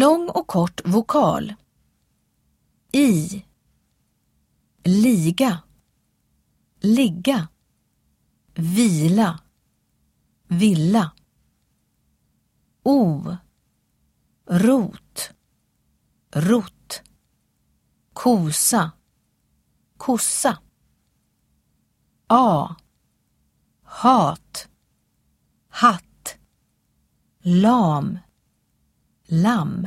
Lång och kort vokal. I. Liga. Ligga. Vila. Villa. O. Rot. Rot. Kosa. Kossa. A. Hat. Hatt. Lam. Lamm.